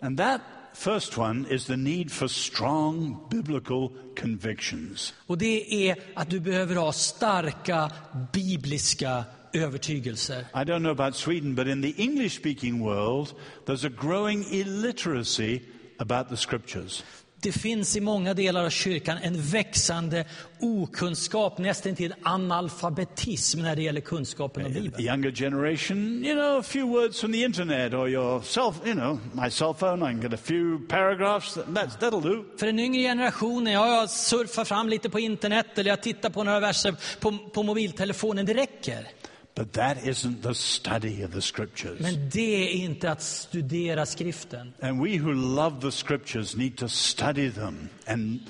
And that First one is the need for strong biblical convictions. Och det är att du behöver ha starka bibliska övertygelser. I don't know about Sweden, but in the English speaking world, there's a growing illiteracy about the scriptures. Det finns i många delar av kyrkan en växande okunskap, nästan till analfabetism när det gäller kunskapen om The Bibeln. younger generation, you know, a few words from the internet or your cell, you know, my cell phone, I can get a few paragraphs, that's, that'll do. För den yngre generationen, ja, jag surfar fram lite på internet eller jag tittar på några verser på, på mobiltelefonen, det räcker. But that isn't the study of the scriptures. Men det är inte att studera skriften. And we who love the scriptures need to study them and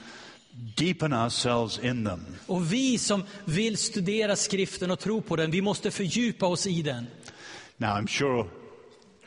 deepen ourselves in them. Och vi som vill studera skriften och tro på den, vi måste fördjupa oss i den. Now, I'm sure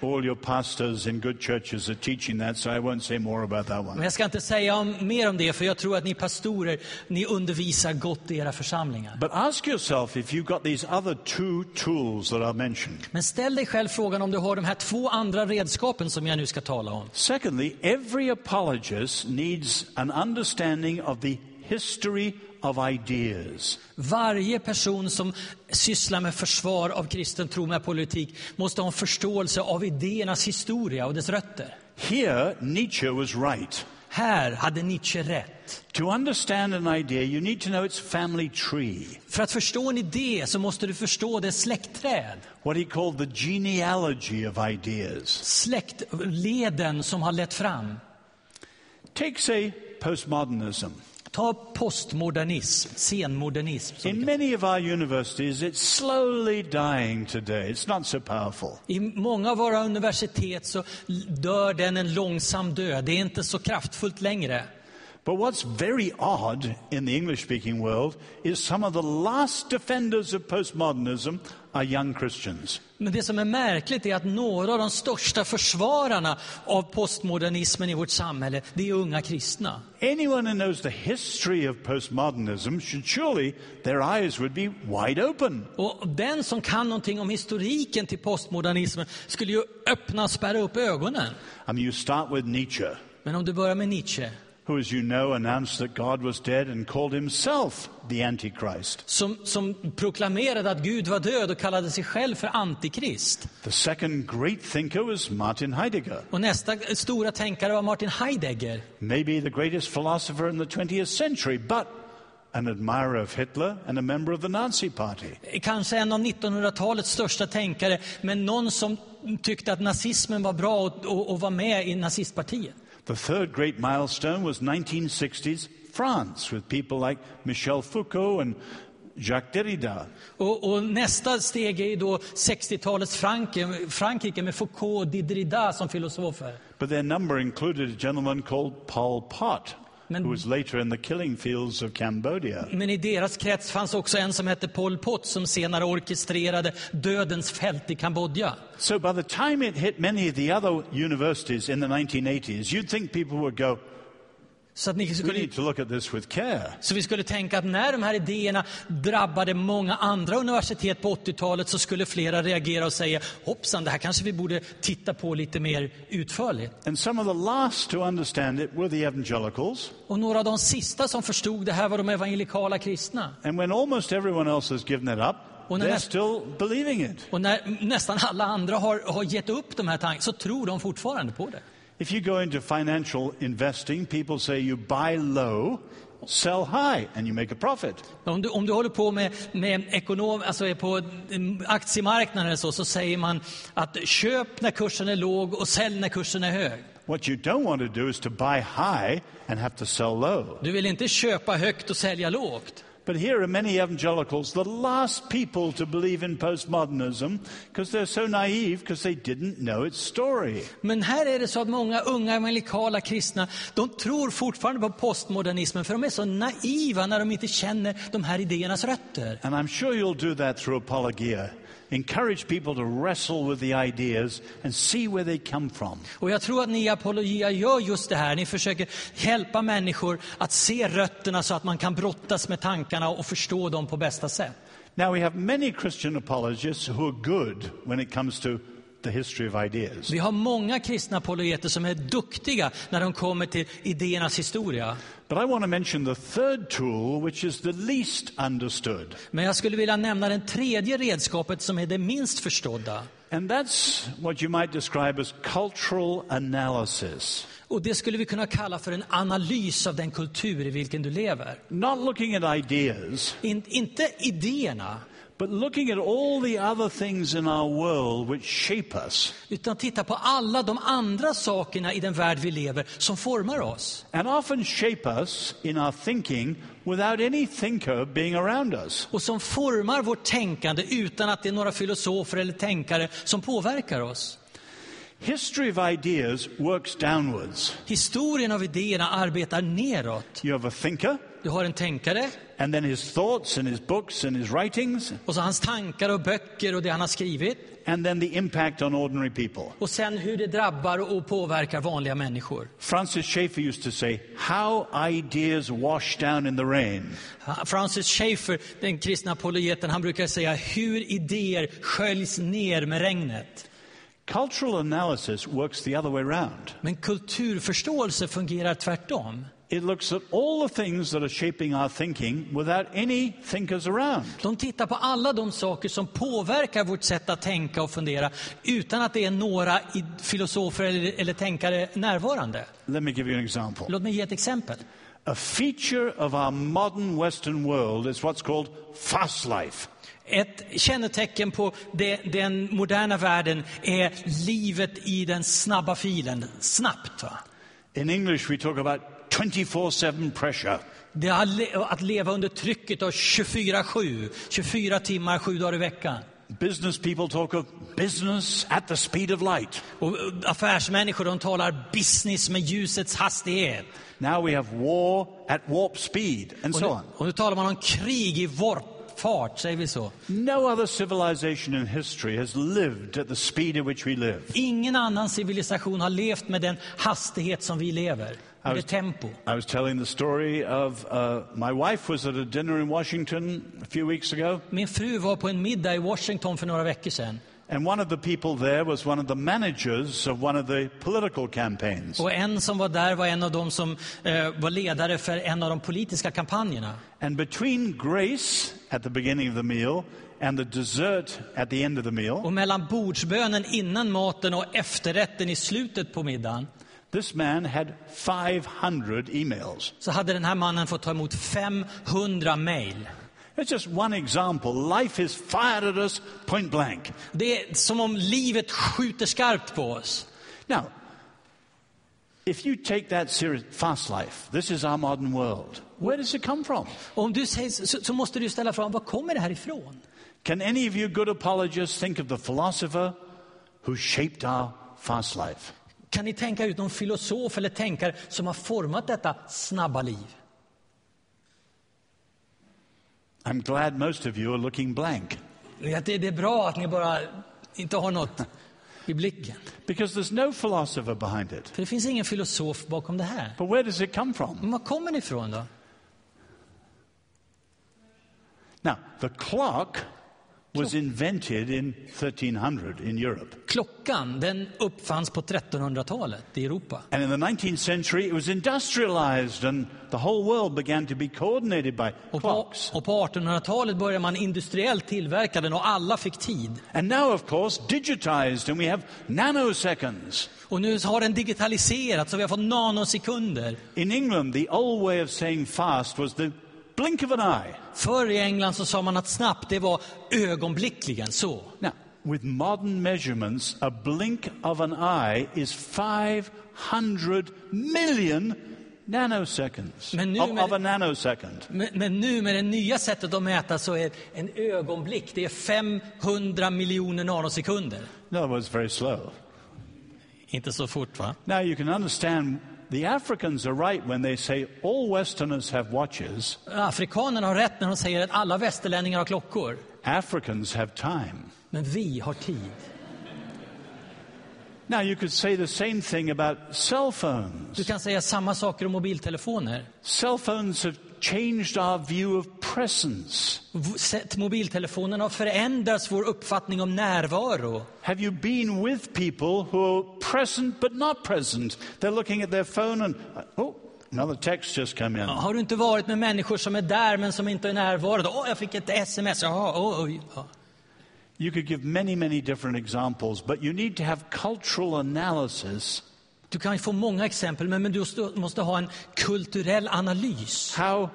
all your pastors in good churches are teaching that, so I won't say more about that Men one. jag ska inte säga om, mer om det, för jag tror att ni pastorer, ni undervisar gott i era församlingar. But ask yourself if you've got these other two tools that are mentioned. Men ställ dig själv frågan om du har de här två andra redskapen som jag nu ska tala om. Secondly, every apologist needs an understanding of the history of ideas. Varje person som sysslar med försvar av kristen tro med politik måste ha en förståelse av idéernas historia och dess rötter. Here, Nietzsche was right. Här hade Nietzsche rätt. To understand an idea, you need to know its family tree, För att förstå en idé så måste du förstå dess släktträd. what he called the genealogy of ideas. Släktleden som har lett fram. Take, say, postmodernism. Ta postmodernism, senmodernism. In many of our universities, it's slowly dying today. It's not so powerful. I många av våra universitet så dör den en långsam död. Det är inte så kraftfullt längre. But what's very odd in the English speaking world is some of the last defenders of postmodernism are young Christians. Men det som är märkligt är att några av de största försvararna av postmodernismen i vårt samhälle, det är unga kristna. Anyone who knows the history of postmodernism should surely, their eyes would be wide open. Och den som kan någonting om historiken till postmodernismen skulle ju öppna och spärra upp ögonen. I mean, you start with Nietzsche, Men om du börjar med Nietzsche, who, as you know, announced that God was dead and called himself the Antichrist. som, som proklamerade att Gud var död och kallade sig själv för antikrist. The second great thinker was Martin Heidegger, Och nästa stora tänkare var Martin Heidegger. maybe the greatest philosopher in the 20th century, but an admirer of Hitler and a member of the Nazi Party. Kanske en av 1900-talets största tänkare, men någon som tyckte att nazismen var bra och, och, och var med i nazistpartiet. The third great milestone was 1960s France, with people like Michel Foucault and Jacques Derrida. Och, och nästa steg är då 60-talets Frankrike, Frankrike med Foucault och Diderrida som filosofer. But their number included a gentleman called Pol Pot, Men- who was later in the killing fields of Cambodia. Men i deras krets fanns också en som hette Pol Pot som senare orkestrerade dödens fält i Kambodja. So by the time it hit many of the other universities in the 1980s, you'd think people would go, Så, att ni skulle, så vi skulle tänka att när de här idéerna drabbade många andra universitet på 80-talet så skulle flera reagera och säga hoppsan, det här kanske vi borde titta på lite mer utförligt. Och några av de sista som förstod det här var de evangelikala kristna. And when almost everyone else has given it up, Och när näst- still believing it. Och när nästan alla andra har, har gett upp de här tankarna så tror de fortfarande på det. If you go into financial investing, people say you buy low, sell high, and you make a profit. Om du, om du håller på med, med ekonom, alltså är på mm, aktiemarknaden så, så säger man att köp när kursen är låg och sälj när kursen är hög. What you don't want to do is to buy high and have to sell low. Du vill inte köpa högt och sälja lågt. But here are many evangelicals, the last people to believe in postmodernism because they're so naive because they didn't know its story. Men här är det så att många unga evangelikala kristna, de tror fortfarande på postmodernismen för de är så naiva när de inte känner de här idéernas rötter. And I'm sure you'll do that through apologia. Encourage people to wrestle with the ideas and see where they come from. Och jag tror att ni Apologia gör just det här. Ni försöker hjälpa människor att se rötterna så att man kan brottas med tankarna och förstå dem på bästa sätt. Now, we have many Christian apologists who are good when it comes to the history of ideas. Vi har många kristna apologeter som är duktiga när de kommer till idéernas historia. But I want to mention the third tool, which is the least understood. Men jag skulle vilja nämna det tredje redskapet som är det minst förstådda. And that's what you might describe as cultural analysis. Och det skulle vi kunna kalla för en analys av den kultur i vilken du lever. Not looking at ideas, In, inte idéerna, but looking at all the other things in our world which shape us. utan titta på alla de andra sakerna i den värld vi lever som formar oss. And often shape us in our thinking without any thinker being around us. Och som formar vårt tänkande utan att det är några filosofer eller tänkare som påverkar oss. History of ideas works downwards. Historien av idéerna arbetar neråt. You have a thinker, Du har en tänkare and then his thoughts and his books and his writings, och så hans tankar och böcker och det han har skrivit. and then the impact on ordinary people. Och sen hur det drabbar och påverkar vanliga människor. Francis Schaeffer used to say, How ideas wash down in the rain. Francis Schaeffer, den kristna apologeten, han brukar säga hur idéer sköljs ner med regnet. Cultural analysis works the other way around. Men kulturförståelse fungerar tvärtom. It looks at all the things that are shaping our thinking without any thinkers around. De tittar på alla de saker som påverkar vårt sätt att tänka och fundera utan att det är några filosofer eller, eller tänkare närvarande. Let me give you an example. Låt mig ge ett exempel. A feature of our modern Western world is what's called fast life. Ett kännetecken på det, den moderna världen är livet i den snabba filen, snabbt. Va? In English, we talk about 24 7 pressure. Det att le- att leva under trycket av 24-7, 24 timmar, sju dagar i veckan. Business people talk of business at the speed of light. Och affärsmänniskor de talar business med ljusets hastighet. Now we have war at warp speed, and so on. och nu talar man om krig i warpfart, säger vi så. No other civilization in history has lived at the speed at which we live. Ingen annan civilisation har levt med den hastighet som vi lever, det tempo. I was telling the story of uh, my wife was at a dinner in Washington a few weeks ago, Min fru var på en middag i Washington för några veckor sedan. and one of the people there was one of the managers of one of the political campaigns. Och en som var där var en av dem som eh, var ledare för en av de politiska kampanjerna. And between grace at the beginning of the meal and the dessert at the end of the meal, Och mellan bordsbönen innan maten och efterrätten i slutet på middagen this man had 500 emails. så hade den här mannen fått ta emot 500 mejl. It's just one example. Life is fired at us point blank. Det är som om livet skjuter skarpt på oss. Now, if you take that serious, fast life, this is our modern world. Where does it come from? Om du säger, så, så måste du ställa frågan, var kommer det här ifrån? Can any of you good apologists think of the philosopher who shaped our fast life? Kan ni tänka ut någon filosof eller tänkare som har format detta snabba liv? I'm glad most of you are looking blank Det är bra att ni bara inte har något i blicken. because there's no philosopher behind it. För det finns ingen filosof bakom det här. But where does it come from? Men var kommer det ifrån då? Now, the clock was invented in 1300 in Europe. Klockan, den uppfanns på 1300-talet i Europa. And in the 19th century, it was industrialized, and the whole world began to be coordinated by Och på, clocks. och på 1800-talet började man industriellt tillverka den och alla fick tid. And now, of course, digitized, and we have nanoseconds. Och nu har den digitaliserats så vi har fått nanosekunder. In England, the old way of saying fast was the blink of an eye. Förr i England så sa man att snabbt, det var ögonblickligen så. Now, with modern measurements, a blink of an eye is 500 million nanoseconds Men nu of, med- of a nanosecond. Men, men nu med det nya sättet att mäta så är en ögonblick, det är 500 miljoner nanosekunder. In other words, very slow. Inte så fort va? Now, you can understand the Africans are right when they say all Westerners have watches, Afrikanerna har rätt när de säger att alla västerlänningar har klockor. Africans have time. Men vi har tid. Now, you could say the same thing about cell Du phones. kan säga samma saker om mobiltelefoner. Cell phones have changed our view of presence? Sätt- Mobiltelefonen har förändrats vår uppfattning om närvaro. Have you been with people who are present but not present? They're looking at their phone and, uh, oh, another text just come in. Har du inte varit med människor som är där men som inte är närvarande? Åh, jag fick ett sms. Jaha. Ja. You could give many, many different examples, but you need to have cultural analysis Du kan ju få många exempel, men, men du måste, ha en kulturell analys. how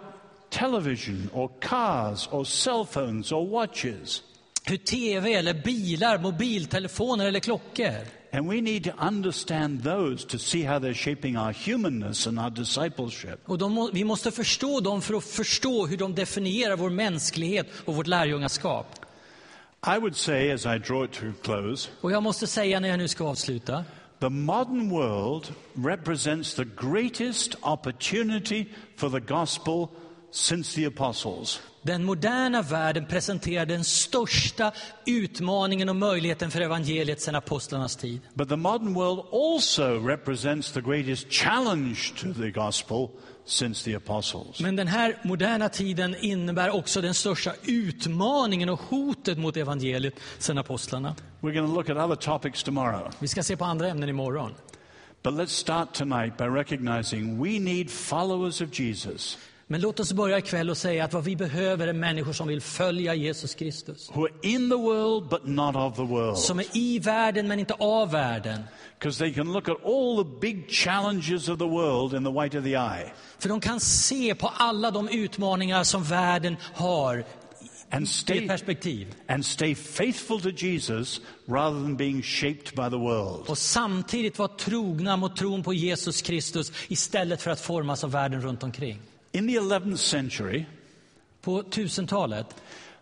television or cars or cell phones or watches. Hur tv, eller bilar, mobiltelefoner eller klockor. And we need to understand those to see how they're shaping our humanness and our discipleship. Och de, vi måste förstå dem för att förstå hur de definierar vår mänsklighet och vårt lärjungaskap. I would say, as I draw it to close, Och jag måste säga när jag nu ska avsluta. The modern world represents the greatest opportunity for the gospel since the apostles. Den moderna världen presenterar den största utmaningen och möjligheten för evangeliet sedan apostlarnas tid. But the modern world also represents the greatest challenge to the gospel since the apostles. Men den här moderna tiden innebär också den största utmaningen och hotet mot evangeliet sedan apostlarna. We're going to look at other topics tomorrow. Vi ska se på andra ämnen imorgon. But let's start tonight by recognizing we need followers of Jesus Men låt oss börja ikväll och säga att vad vi behöver är människor som vill följa Jesus Kristus. who are in the world but not of the world. Som är i världen men inte av världen. Because they can look at all the big challenges of the world in the white of the eye För de kan se på alla de utmaningar som världen har and stay, perspektiv. and stay faithful to Jesus rather than being shaped by the world. Och samtidigt vara trogna mot tron på Jesus Kristus istället för att formas av världen runt omkring. In the 11th century, På 1000-talet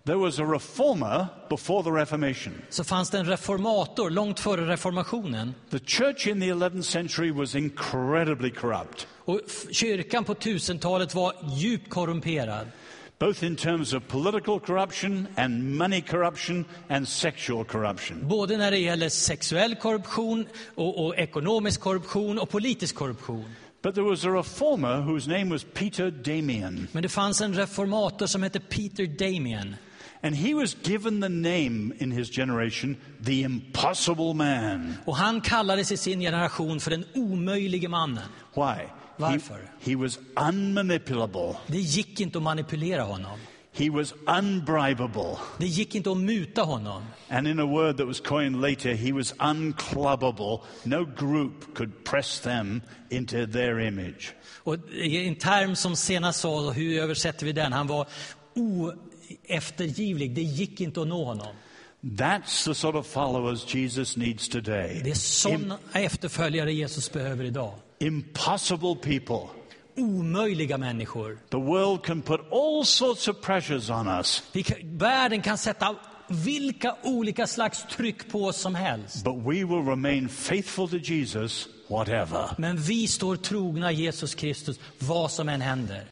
there was a reformer before the Reformation. så fanns det en reformator långt före reformationen. The church in the 11th century was incredibly corrupt, Och kyrkan på 1000-talet var djupt korrumperad. both in terms of political corruption and money corruption and sexual corruption. Både när det gäller sexuell korruption, och, och ekonomisk korruption och politisk korruption. But there was a reformer whose name was Peter Damian. Men det fanns en reformator som hette Peter Damian. And he was given the name in his generation, the impossible man. Och han kallades i sin generation för den omöjlige mannen. Why? He, Varför? he was unmanipulable. Det gick inte att manipulera honom. He was unbribable. Det gick inte att muta honom. And in a word that was coined later, he was unclubbable. No group could press them into their image. Och en term som senast sa, hur översätter vi den? Han var oeftergivlig. Det gick inte att nå honom. That's the sort of followers Jesus needs today. Det är sådana efterföljare Jesus behöver idag. Impossible people. Omöjliga människor. The world can put all sorts of pressures on us, kan, världen kan sätta vilka olika slags tryck på oss som helst. but we will remain faithful to Jesus, whatever. Men vi står trogna Jesus Kristus vad som än händer.